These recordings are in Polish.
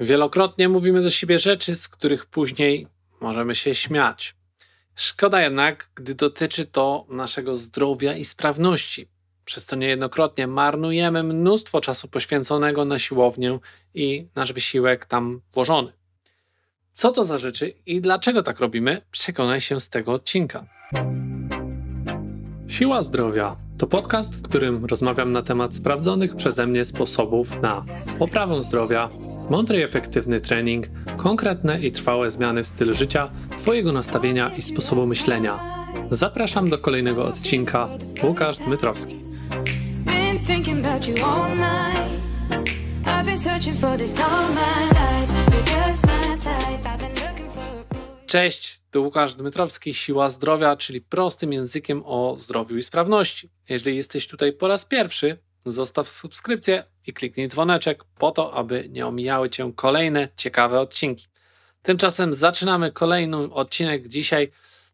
Wielokrotnie mówimy do siebie rzeczy, z których później możemy się śmiać. Szkoda jednak, gdy dotyczy to naszego zdrowia i sprawności. Przez to niejednokrotnie marnujemy mnóstwo czasu poświęconego na siłownię i nasz wysiłek tam włożony. Co to za rzeczy i dlaczego tak robimy, przekonaj się z tego odcinka. Siła Zdrowia to podcast, w którym rozmawiam na temat sprawdzonych przeze mnie sposobów na poprawę zdrowia, mądry i efektywny trening, konkretne i trwałe zmiany w stylu życia, Twojego nastawienia i sposobu myślenia. Zapraszam do kolejnego odcinka. Łukasz Dmytrowski. Cześć, to Łukasz Dmytrowski, Siła Zdrowia, czyli prostym językiem o zdrowiu i sprawności. Jeżeli jesteś tutaj po raz pierwszy, zostaw subskrypcję i kliknij dzwoneczek po to, aby nie omijały Cię kolejne ciekawe odcinki. Tymczasem zaczynamy kolejny odcinek dzisiaj.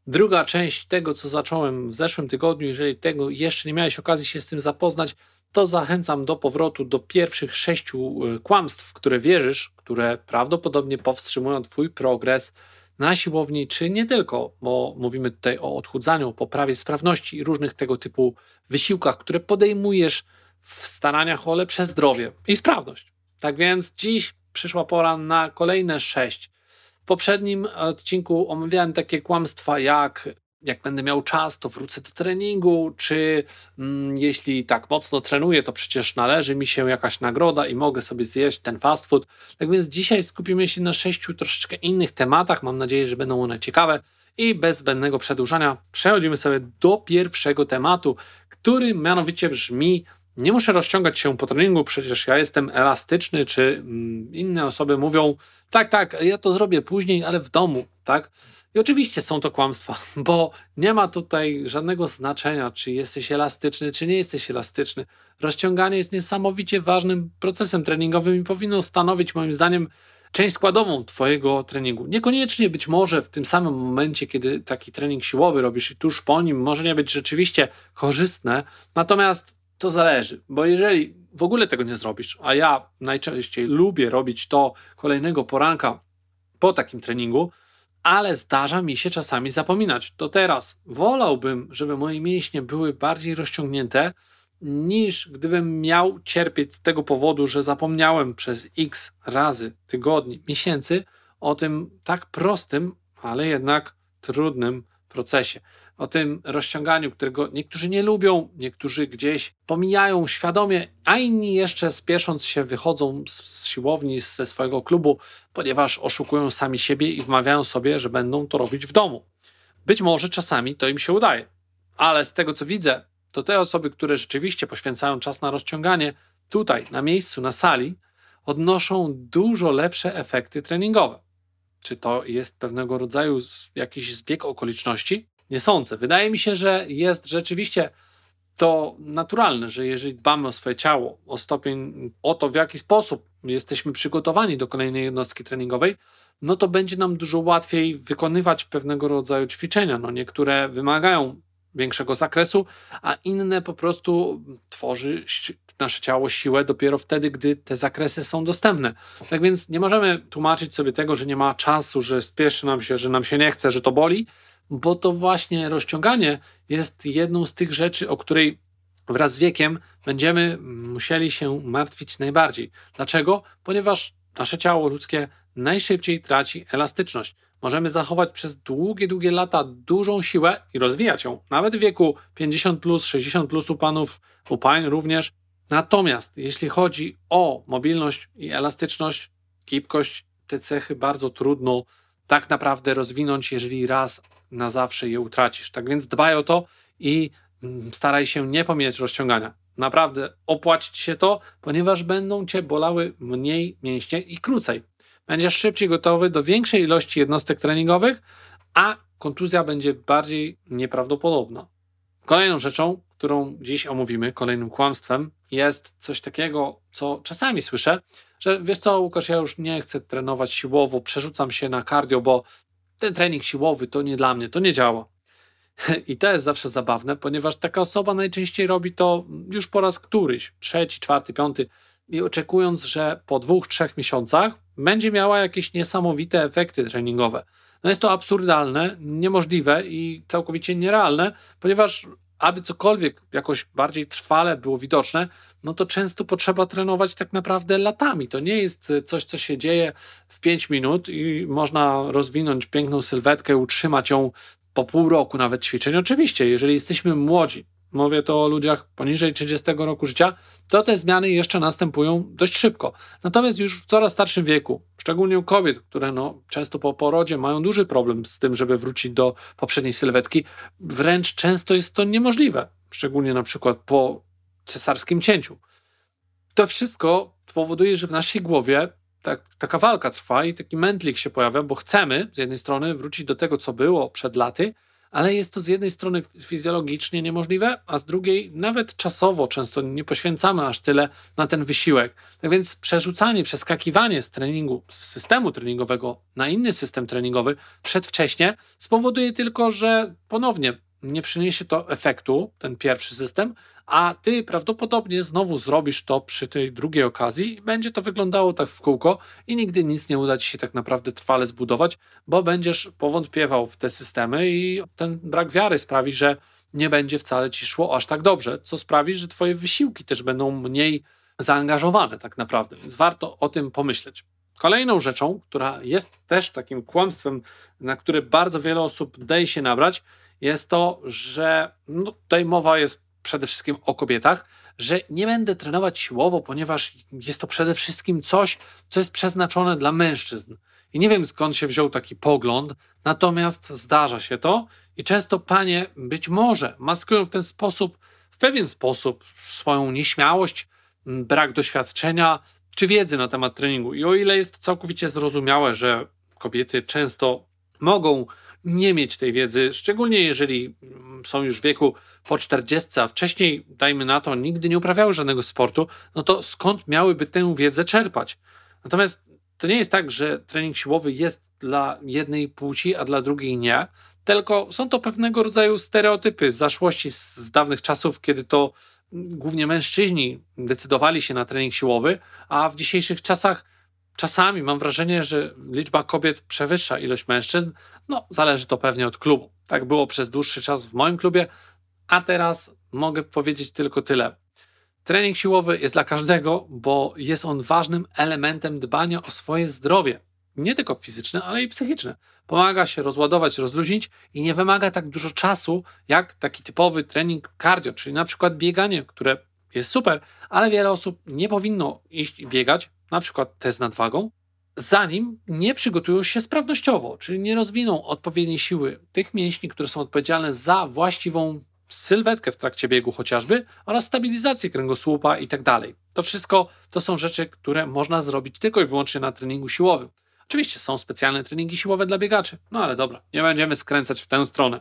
Druga część tego, co zacząłem w zeszłym tygodniu. Jeżeli tego jeszcze nie miałeś okazji się z tym zapoznać, to zachęcam do powrotu do pierwszych sześciu y, kłamstw, które wierzysz, które prawdopodobnie powstrzymują Twój progres na siłowni, czy nie tylko, bo mówimy tutaj o odchudzaniu, poprawie sprawności i różnych tego typu wysiłkach, które podejmujesz w staraniach o lepsze zdrowie i sprawność. Tak więc dziś przyszła pora na kolejne sześć. W poprzednim odcinku omawiałem takie kłamstwa jak jak będę miał czas, to wrócę do treningu, czy mm, jeśli tak mocno trenuję, to przecież należy mi się jakaś nagroda i mogę sobie zjeść ten fast food. Tak więc dzisiaj skupimy się na sześciu troszeczkę innych tematach. Mam nadzieję, że będą one ciekawe i bez zbędnego przedłużania przechodzimy sobie do pierwszego tematu, który mianowicie brzmi nie muszę rozciągać się po treningu, przecież ja jestem elastyczny, czy mm, inne osoby mówią, tak, tak, ja to zrobię później, ale w domu, tak? I oczywiście są to kłamstwa, bo nie ma tutaj żadnego znaczenia, czy jesteś elastyczny, czy nie jesteś elastyczny. Rozciąganie jest niesamowicie ważnym procesem treningowym i powinno stanowić, moim zdaniem, część składową Twojego treningu. Niekoniecznie być może w tym samym momencie, kiedy taki trening siłowy robisz i tuż po nim może nie być rzeczywiście korzystne, natomiast to zależy, bo jeżeli w ogóle tego nie zrobisz, a ja najczęściej lubię robić to kolejnego poranka po takim treningu, ale zdarza mi się czasami zapominać. To teraz wolałbym, żeby moje mięśnie były bardziej rozciągnięte, niż gdybym miał cierpieć z tego powodu, że zapomniałem przez x razy, tygodni, miesięcy o tym tak prostym, ale jednak trudnym procesie o tym rozciąganiu, którego niektórzy nie lubią, niektórzy gdzieś pomijają świadomie, a inni jeszcze spiesząc się wychodzą z siłowni, ze swojego klubu, ponieważ oszukują sami siebie i wmawiają sobie, że będą to robić w domu. Być może czasami to im się udaje, ale z tego co widzę, to te osoby, które rzeczywiście poświęcają czas na rozciąganie, tutaj, na miejscu, na sali, odnoszą dużo lepsze efekty treningowe. Czy to jest pewnego rodzaju jakiś zbieg okoliczności? Nie sądzę. Wydaje mi się, że jest rzeczywiście to naturalne, że jeżeli dbamy o swoje ciało, o stopień, o to, w jaki sposób jesteśmy przygotowani do kolejnej jednostki treningowej, no to będzie nam dużo łatwiej wykonywać pewnego rodzaju ćwiczenia. No niektóre wymagają większego zakresu, a inne po prostu tworzy nasze ciało siłę dopiero wtedy, gdy te zakresy są dostępne. Tak więc nie możemy tłumaczyć sobie tego, że nie ma czasu, że spieszy nam się, że nam się nie chce, że to boli, bo to właśnie rozciąganie jest jedną z tych rzeczy, o której wraz z wiekiem będziemy musieli się martwić najbardziej. Dlaczego? Ponieważ nasze ciało ludzkie najszybciej traci elastyczność. Możemy zachować przez długie, długie lata dużą siłę i rozwijać ją, nawet w wieku 50, plus, 60 plus u panów, u pań również. Natomiast jeśli chodzi o mobilność i elastyczność, gibkość, te cechy bardzo trudno tak naprawdę rozwinąć, jeżeli raz na zawsze je utracisz. Tak więc dbaj o to i mm, staraj się nie pomijać rozciągania. Naprawdę opłacić się to, ponieważ będą cię bolały mniej mięśnie i krócej. Będziesz szybciej gotowy do większej ilości jednostek treningowych, a kontuzja będzie bardziej nieprawdopodobna. Kolejną rzeczą, którą dziś omówimy, kolejnym kłamstwem, jest coś takiego, co czasami słyszę, że wiesz co, Łukasz, ja już nie chcę trenować siłowo, przerzucam się na cardio, bo ten trening siłowy to nie dla mnie, to nie działa. I to jest zawsze zabawne, ponieważ taka osoba najczęściej robi to już po raz któryś, trzeci, czwarty, piąty, i oczekując, że po dwóch, trzech miesiącach będzie miała jakieś niesamowite efekty treningowe. No jest to absurdalne, niemożliwe i całkowicie nierealne, ponieważ aby cokolwiek jakoś bardziej trwale było widoczne, no to często potrzeba trenować tak naprawdę latami. To nie jest coś, co się dzieje w 5 minut i można rozwinąć piękną sylwetkę, utrzymać ją po pół roku nawet ćwiczeń. Oczywiście, jeżeli jesteśmy młodzi, mówię to o ludziach poniżej 30 roku życia, to te zmiany jeszcze następują dość szybko. Natomiast już w coraz starszym wieku, szczególnie u kobiet, które no, często po porodzie mają duży problem z tym, żeby wrócić do poprzedniej sylwetki, wręcz często jest to niemożliwe, szczególnie na przykład po cesarskim cięciu. To wszystko powoduje, że w naszej głowie tak, taka walka trwa i taki mętlik się pojawia, bo chcemy z jednej strony wrócić do tego, co było przed laty, ale jest to z jednej strony fizjologicznie niemożliwe, a z drugiej nawet czasowo często nie poświęcamy aż tyle na ten wysiłek. Tak więc przerzucanie, przeskakiwanie z treningu, z systemu treningowego na inny system treningowy przedwcześnie spowoduje tylko, że ponownie nie przyniesie to efektu, ten pierwszy system, a ty prawdopodobnie znowu zrobisz to przy tej drugiej okazji i będzie to wyglądało tak w kółko i nigdy nic nie uda ci się tak naprawdę trwale zbudować, bo będziesz powątpiewał w te systemy i ten brak wiary sprawi, że nie będzie wcale ci szło aż tak dobrze, co sprawi, że twoje wysiłki też będą mniej zaangażowane tak naprawdę, więc warto o tym pomyśleć. Kolejną rzeczą, która jest też takim kłamstwem, na które bardzo wiele osób daje się nabrać, jest to, że no, tutaj mowa jest przede wszystkim o kobietach, że nie będę trenować siłowo, ponieważ jest to przede wszystkim coś, co jest przeznaczone dla mężczyzn. I nie wiem skąd się wziął taki pogląd, natomiast zdarza się to i często panie być może maskują w ten sposób, w pewien sposób swoją nieśmiałość, brak doświadczenia czy wiedzy na temat treningu. I o ile jest to całkowicie zrozumiałe, że kobiety często mogą nie mieć tej wiedzy, szczególnie jeżeli są już w wieku po 40, a wcześniej, dajmy na to, nigdy nie uprawiały żadnego sportu, no to skąd miałyby tę wiedzę czerpać? Natomiast to nie jest tak, że trening siłowy jest dla jednej płci, a dla drugiej nie, tylko są to pewnego rodzaju stereotypy z zaszłości, z dawnych czasów, kiedy to głównie mężczyźni decydowali się na trening siłowy, a w dzisiejszych czasach czasami mam wrażenie, że liczba kobiet przewyższa ilość mężczyzn. No, zależy to pewnie od klubu. Tak było przez dłuższy czas w moim klubie, a teraz mogę powiedzieć tylko tyle. Trening siłowy jest dla każdego, bo jest on ważnym elementem dbania o swoje zdrowie. Nie tylko fizyczne, ale i psychiczne. Pomaga się rozładować, rozluźnić i nie wymaga tak dużo czasu jak taki typowy trening cardio, czyli na przykład bieganie, które jest super, ale wiele osób nie powinno iść i biegać, na przykład test nadwagą, zanim nie przygotują się sprawnościowo, czyli nie rozwiną odpowiedniej siły tych mięśni, które są odpowiedzialne za właściwą sylwetkę w trakcie biegu chociażby oraz stabilizację kręgosłupa i tak dalej. To wszystko to są rzeczy, które można zrobić tylko i wyłącznie na treningu siłowym. Oczywiście są specjalne treningi siłowe dla biegaczy, no ale dobra, nie będziemy skręcać w tę stronę.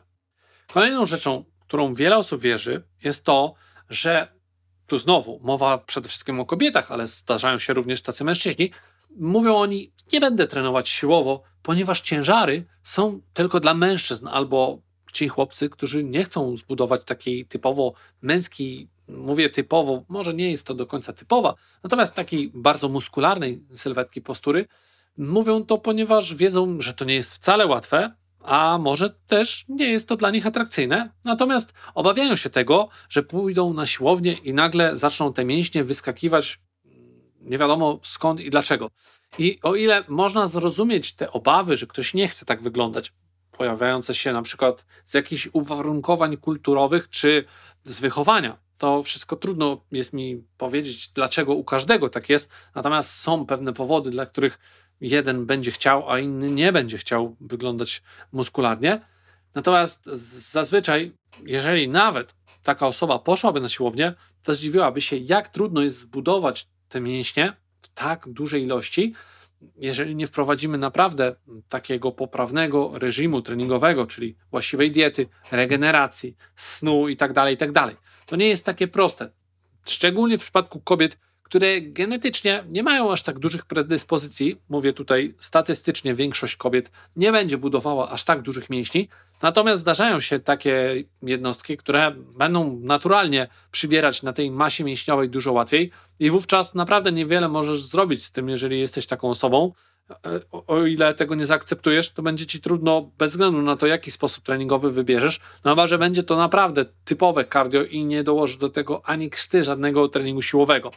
Kolejną rzeczą, którą wiele osób wierzy, jest to, że tu znowu mowa przede wszystkim o kobietach, ale zdarzają się również tacy mężczyźni, mówią oni, nie będę trenować siłowo, ponieważ ciężary są tylko dla mężczyzn albo ci chłopcy, którzy nie chcą zbudować takiej typowo męskiej, mówię typowo, może nie jest to do końca typowa, natomiast takiej bardzo muskularnej sylwetki postury, mówią to, ponieważ wiedzą, że to nie jest wcale łatwe, a może też nie jest to dla nich atrakcyjne. Natomiast obawiają się tego, że pójdą na siłownię i nagle zaczną te mięśnie wyskakiwać nie wiadomo skąd i dlaczego. I o ile można zrozumieć te obawy, że ktoś nie chce tak wyglądać, pojawiające się na przykład z jakichś uwarunkowań kulturowych czy z wychowania, to wszystko trudno jest mi powiedzieć, dlaczego u każdego tak jest. Natomiast są pewne powody, dla których jeden będzie chciał, a inny nie będzie chciał wyglądać muskularnie. Natomiast zazwyczaj, jeżeli nawet taka osoba poszłaby na siłownię, to zdziwiłaby się, jak trudno jest zbudować te mięśnie w tak dużej ilości, jeżeli nie wprowadzimy naprawdę takiego poprawnego reżimu treningowego, czyli właściwej diety, regeneracji, snu itd., tak itd. Tak to nie jest takie proste. Szczególnie w przypadku kobiet, które genetycznie nie mają aż tak dużych predyspozycji. Mówię tutaj statystycznie, większość kobiet nie będzie budowała aż tak dużych mięśni. Natomiast zdarzają się takie jednostki, które będą naturalnie przybierać na tej masie mięśniowej dużo łatwiej, i wówczas naprawdę niewiele możesz zrobić z tym, jeżeli jesteś taką osobą. E, o ile tego nie zaakceptujesz, to będzie ci trudno bez względu na to, jaki sposób treningowy wybierzesz. No chyba, że będzie to naprawdę typowe cardio i nie dołoży do tego ani krzty żadnego treningu siłowego.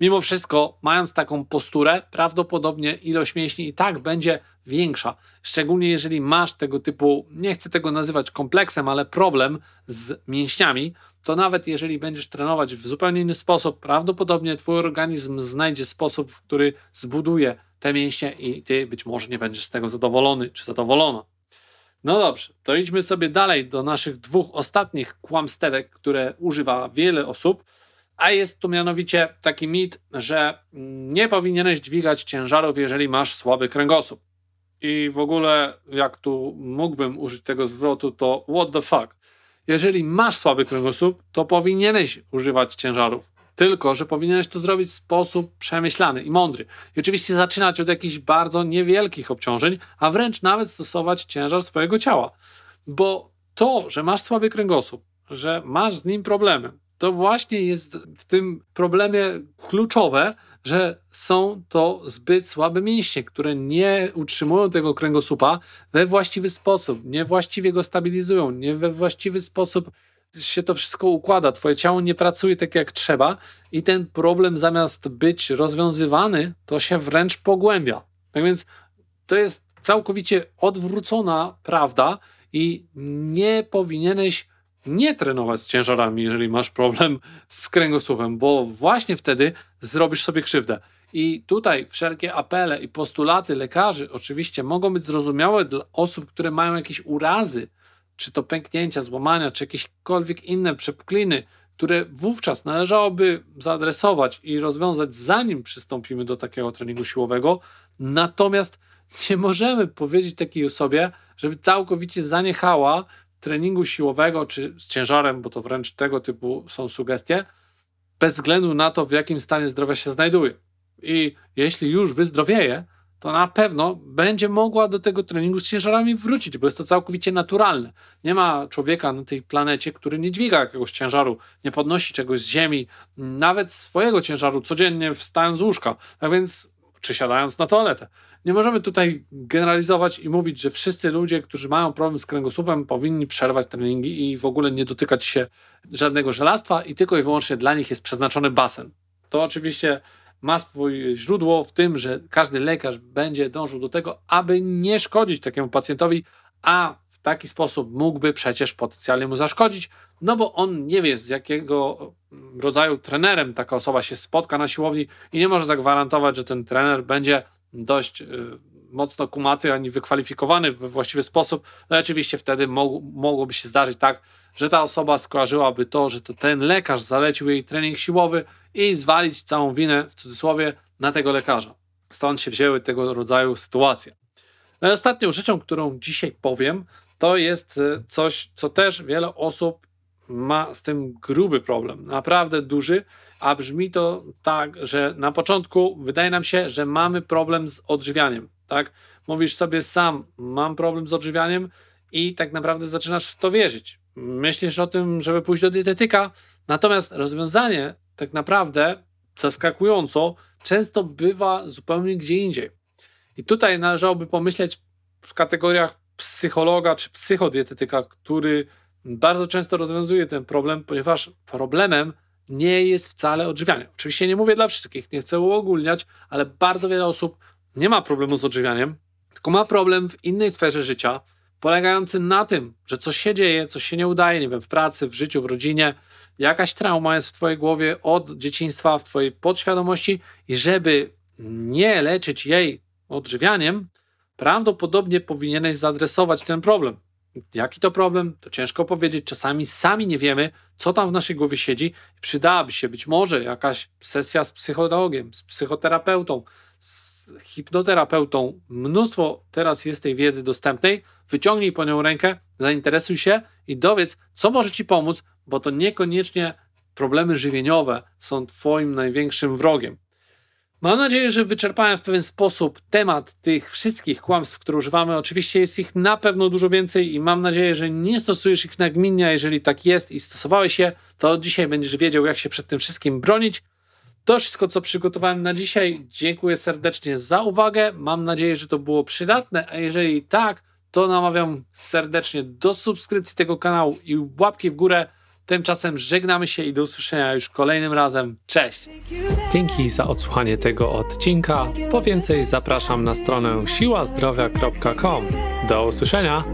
Mimo wszystko, mając taką posturę, prawdopodobnie ilość mięśni i tak będzie większa. Szczególnie jeżeli masz tego typu, nie chcę tego nazywać kompleksem, ale problem z mięśniami, to nawet jeżeli będziesz trenować w zupełnie inny sposób, prawdopodobnie twój organizm znajdzie sposób, w który zbuduje te mięśnie i ty być może nie będziesz z tego zadowolony czy zadowolona. No dobrze, to idźmy sobie dalej do naszych dwóch ostatnich kłamstewek, które używa wiele osób, a jest to mianowicie taki mit, że nie powinieneś dźwigać ciężarów, jeżeli masz słaby kręgosłup. I w ogóle, jak tu mógłbym użyć tego zwrotu, to what the fuck. Jeżeli masz słaby kręgosłup, to powinieneś używać ciężarów. Tylko, że powinieneś to zrobić w sposób przemyślany i mądry. I oczywiście zaczynać od jakichś bardzo niewielkich obciążeń, a wręcz nawet stosować ciężar swojego ciała. Bo to, że masz słaby kręgosłup, że masz z nim problemy, to właśnie jest w tym problemie kluczowe, że są to zbyt słabe mięśnie, które nie utrzymują tego kręgosłupa we właściwy sposób, nie właściwie go stabilizują, nie we właściwy sposób się to wszystko układa. Twoje ciało nie pracuje tak jak trzeba i ten problem zamiast być rozwiązywany, to się wręcz pogłębia. Tak więc to jest całkowicie odwrócona prawda i nie powinieneś nie trenować z ciężarami, jeżeli masz problem z kręgosłupem, bo właśnie wtedy zrobisz sobie krzywdę. I tutaj wszelkie apele i postulaty lekarzy oczywiście mogą być zrozumiałe dla osób, które mają jakieś urazy, czy to pęknięcia, złamania, czy jakiekolwiek inne przepukliny, które wówczas należałoby zaadresować i rozwiązać, zanim przystąpimy do takiego treningu siłowego. Natomiast nie możemy powiedzieć takiej osobie, żeby całkowicie zaniechała treningu siłowego czy z ciężarem, bo to wręcz tego typu są sugestie, bez względu na to, w jakim stanie zdrowia się znajduje. I jeśli już wyzdrowieje, to na pewno będzie mogła do tego treningu z ciężarami wrócić, bo jest to całkowicie naturalne. Nie ma człowieka na tej planecie, który nie dźwiga jakiegoś ciężaru, nie podnosi czegoś z ziemi, nawet swojego ciężaru codziennie wstając z łóżka, tak więc czy siadając na toaletę. Nie możemy tutaj generalizować i mówić, że wszyscy ludzie, którzy mają problem z kręgosłupem, powinni przerwać treningi i w ogóle nie dotykać się żadnego żelastwa i tylko i wyłącznie dla nich jest przeznaczony basen. To oczywiście ma swoje źródło w tym, że każdy lekarz będzie dążył do tego, aby nie szkodzić takiemu pacjentowi, a taki sposób mógłby przecież potencjalnie mu zaszkodzić, no bo on nie wie z jakiego rodzaju trenerem taka osoba się spotka na siłowni i nie może zagwarantować, że ten trener będzie dość y, mocno kumaty ani wykwalifikowany we właściwy sposób. No oczywiście wtedy mog mogłoby się zdarzyć tak, że ta osoba skojarzyłaby to, że to ten lekarz zalecił jej trening siłowy i zwalić całą winę w cudzysłowie na tego lekarza. Stąd się wzięły tego rodzaju sytuacje. No ostatnią rzeczą, którą dzisiaj powiem, to jest y, coś, co też wiele osób ma z tym gruby problem, naprawdę duży, a brzmi to tak, że na początku wydaje nam się, że mamy problem z odżywianiem, tak? Mówisz sobie sam, mam problem z odżywianiem i tak naprawdę zaczynasz w to wierzyć. Myślisz o tym, żeby pójść do dietetyka, natomiast rozwiązanie tak naprawdę zaskakująco często bywa zupełnie gdzie indziej. I tutaj należałoby pomyśleć w kategoriach psychologa czy psychodietetyka, który bardzo często rozwiązuje ten problem, ponieważ problemem nie jest wcale odżywianie. Oczywiście nie mówię dla wszystkich, nie chcę uogólniać, ale bardzo wiele osób nie ma problemu z odżywianiem, tylko ma problem w innej sferze życia, polegający na tym, że coś się dzieje, coś się nie udaje, nie wiem, w pracy, w życiu, w rodzinie, jakaś trauma jest w Twojej głowie od dzieciństwa, w Twojej podświadomości i żeby nie leczyć jej odżywianiem, prawdopodobnie powinieneś zaadresować ten problem. Jaki to problem? To ciężko powiedzieć. Czasami sami nie wiemy, co tam w naszej głowie siedzi. Przydałaby się być może jakaś sesja z psychologiem, z psychoterapeutą, z hipnoterapeutą. Mnóstwo teraz jest tej wiedzy dostępnej. Wyciągnij po nią rękę, zainteresuj się i dowiedz, co może ci pomóc, bo to niekoniecznie problemy żywieniowe są Twoim największym wrogiem. Mam nadzieję, że wyczerpałem w pewien sposób temat tych wszystkich kłamstw, które używamy. Oczywiście jest ich na pewno dużo więcej i mam nadzieję, że nie stosujesz ich nagminnie. Jeżeli tak jest i stosowałeś je, to dzisiaj będziesz wiedział, jak się przed tym wszystkim bronić. To wszystko, co przygotowałem na dzisiaj. Dziękuję serdecznie za uwagę. Mam nadzieję, że to było przydatne, a jeżeli tak, to namawiam serdecznie do subskrypcji tego kanału i łapki w górę. Tymczasem żegnamy się i do usłyszenia już kolejnym razem. Cześć! Dzięki za odsłuchanie tego odcinka. Po więcej zapraszam na stronę siłazdrowia.com. Do usłyszenia!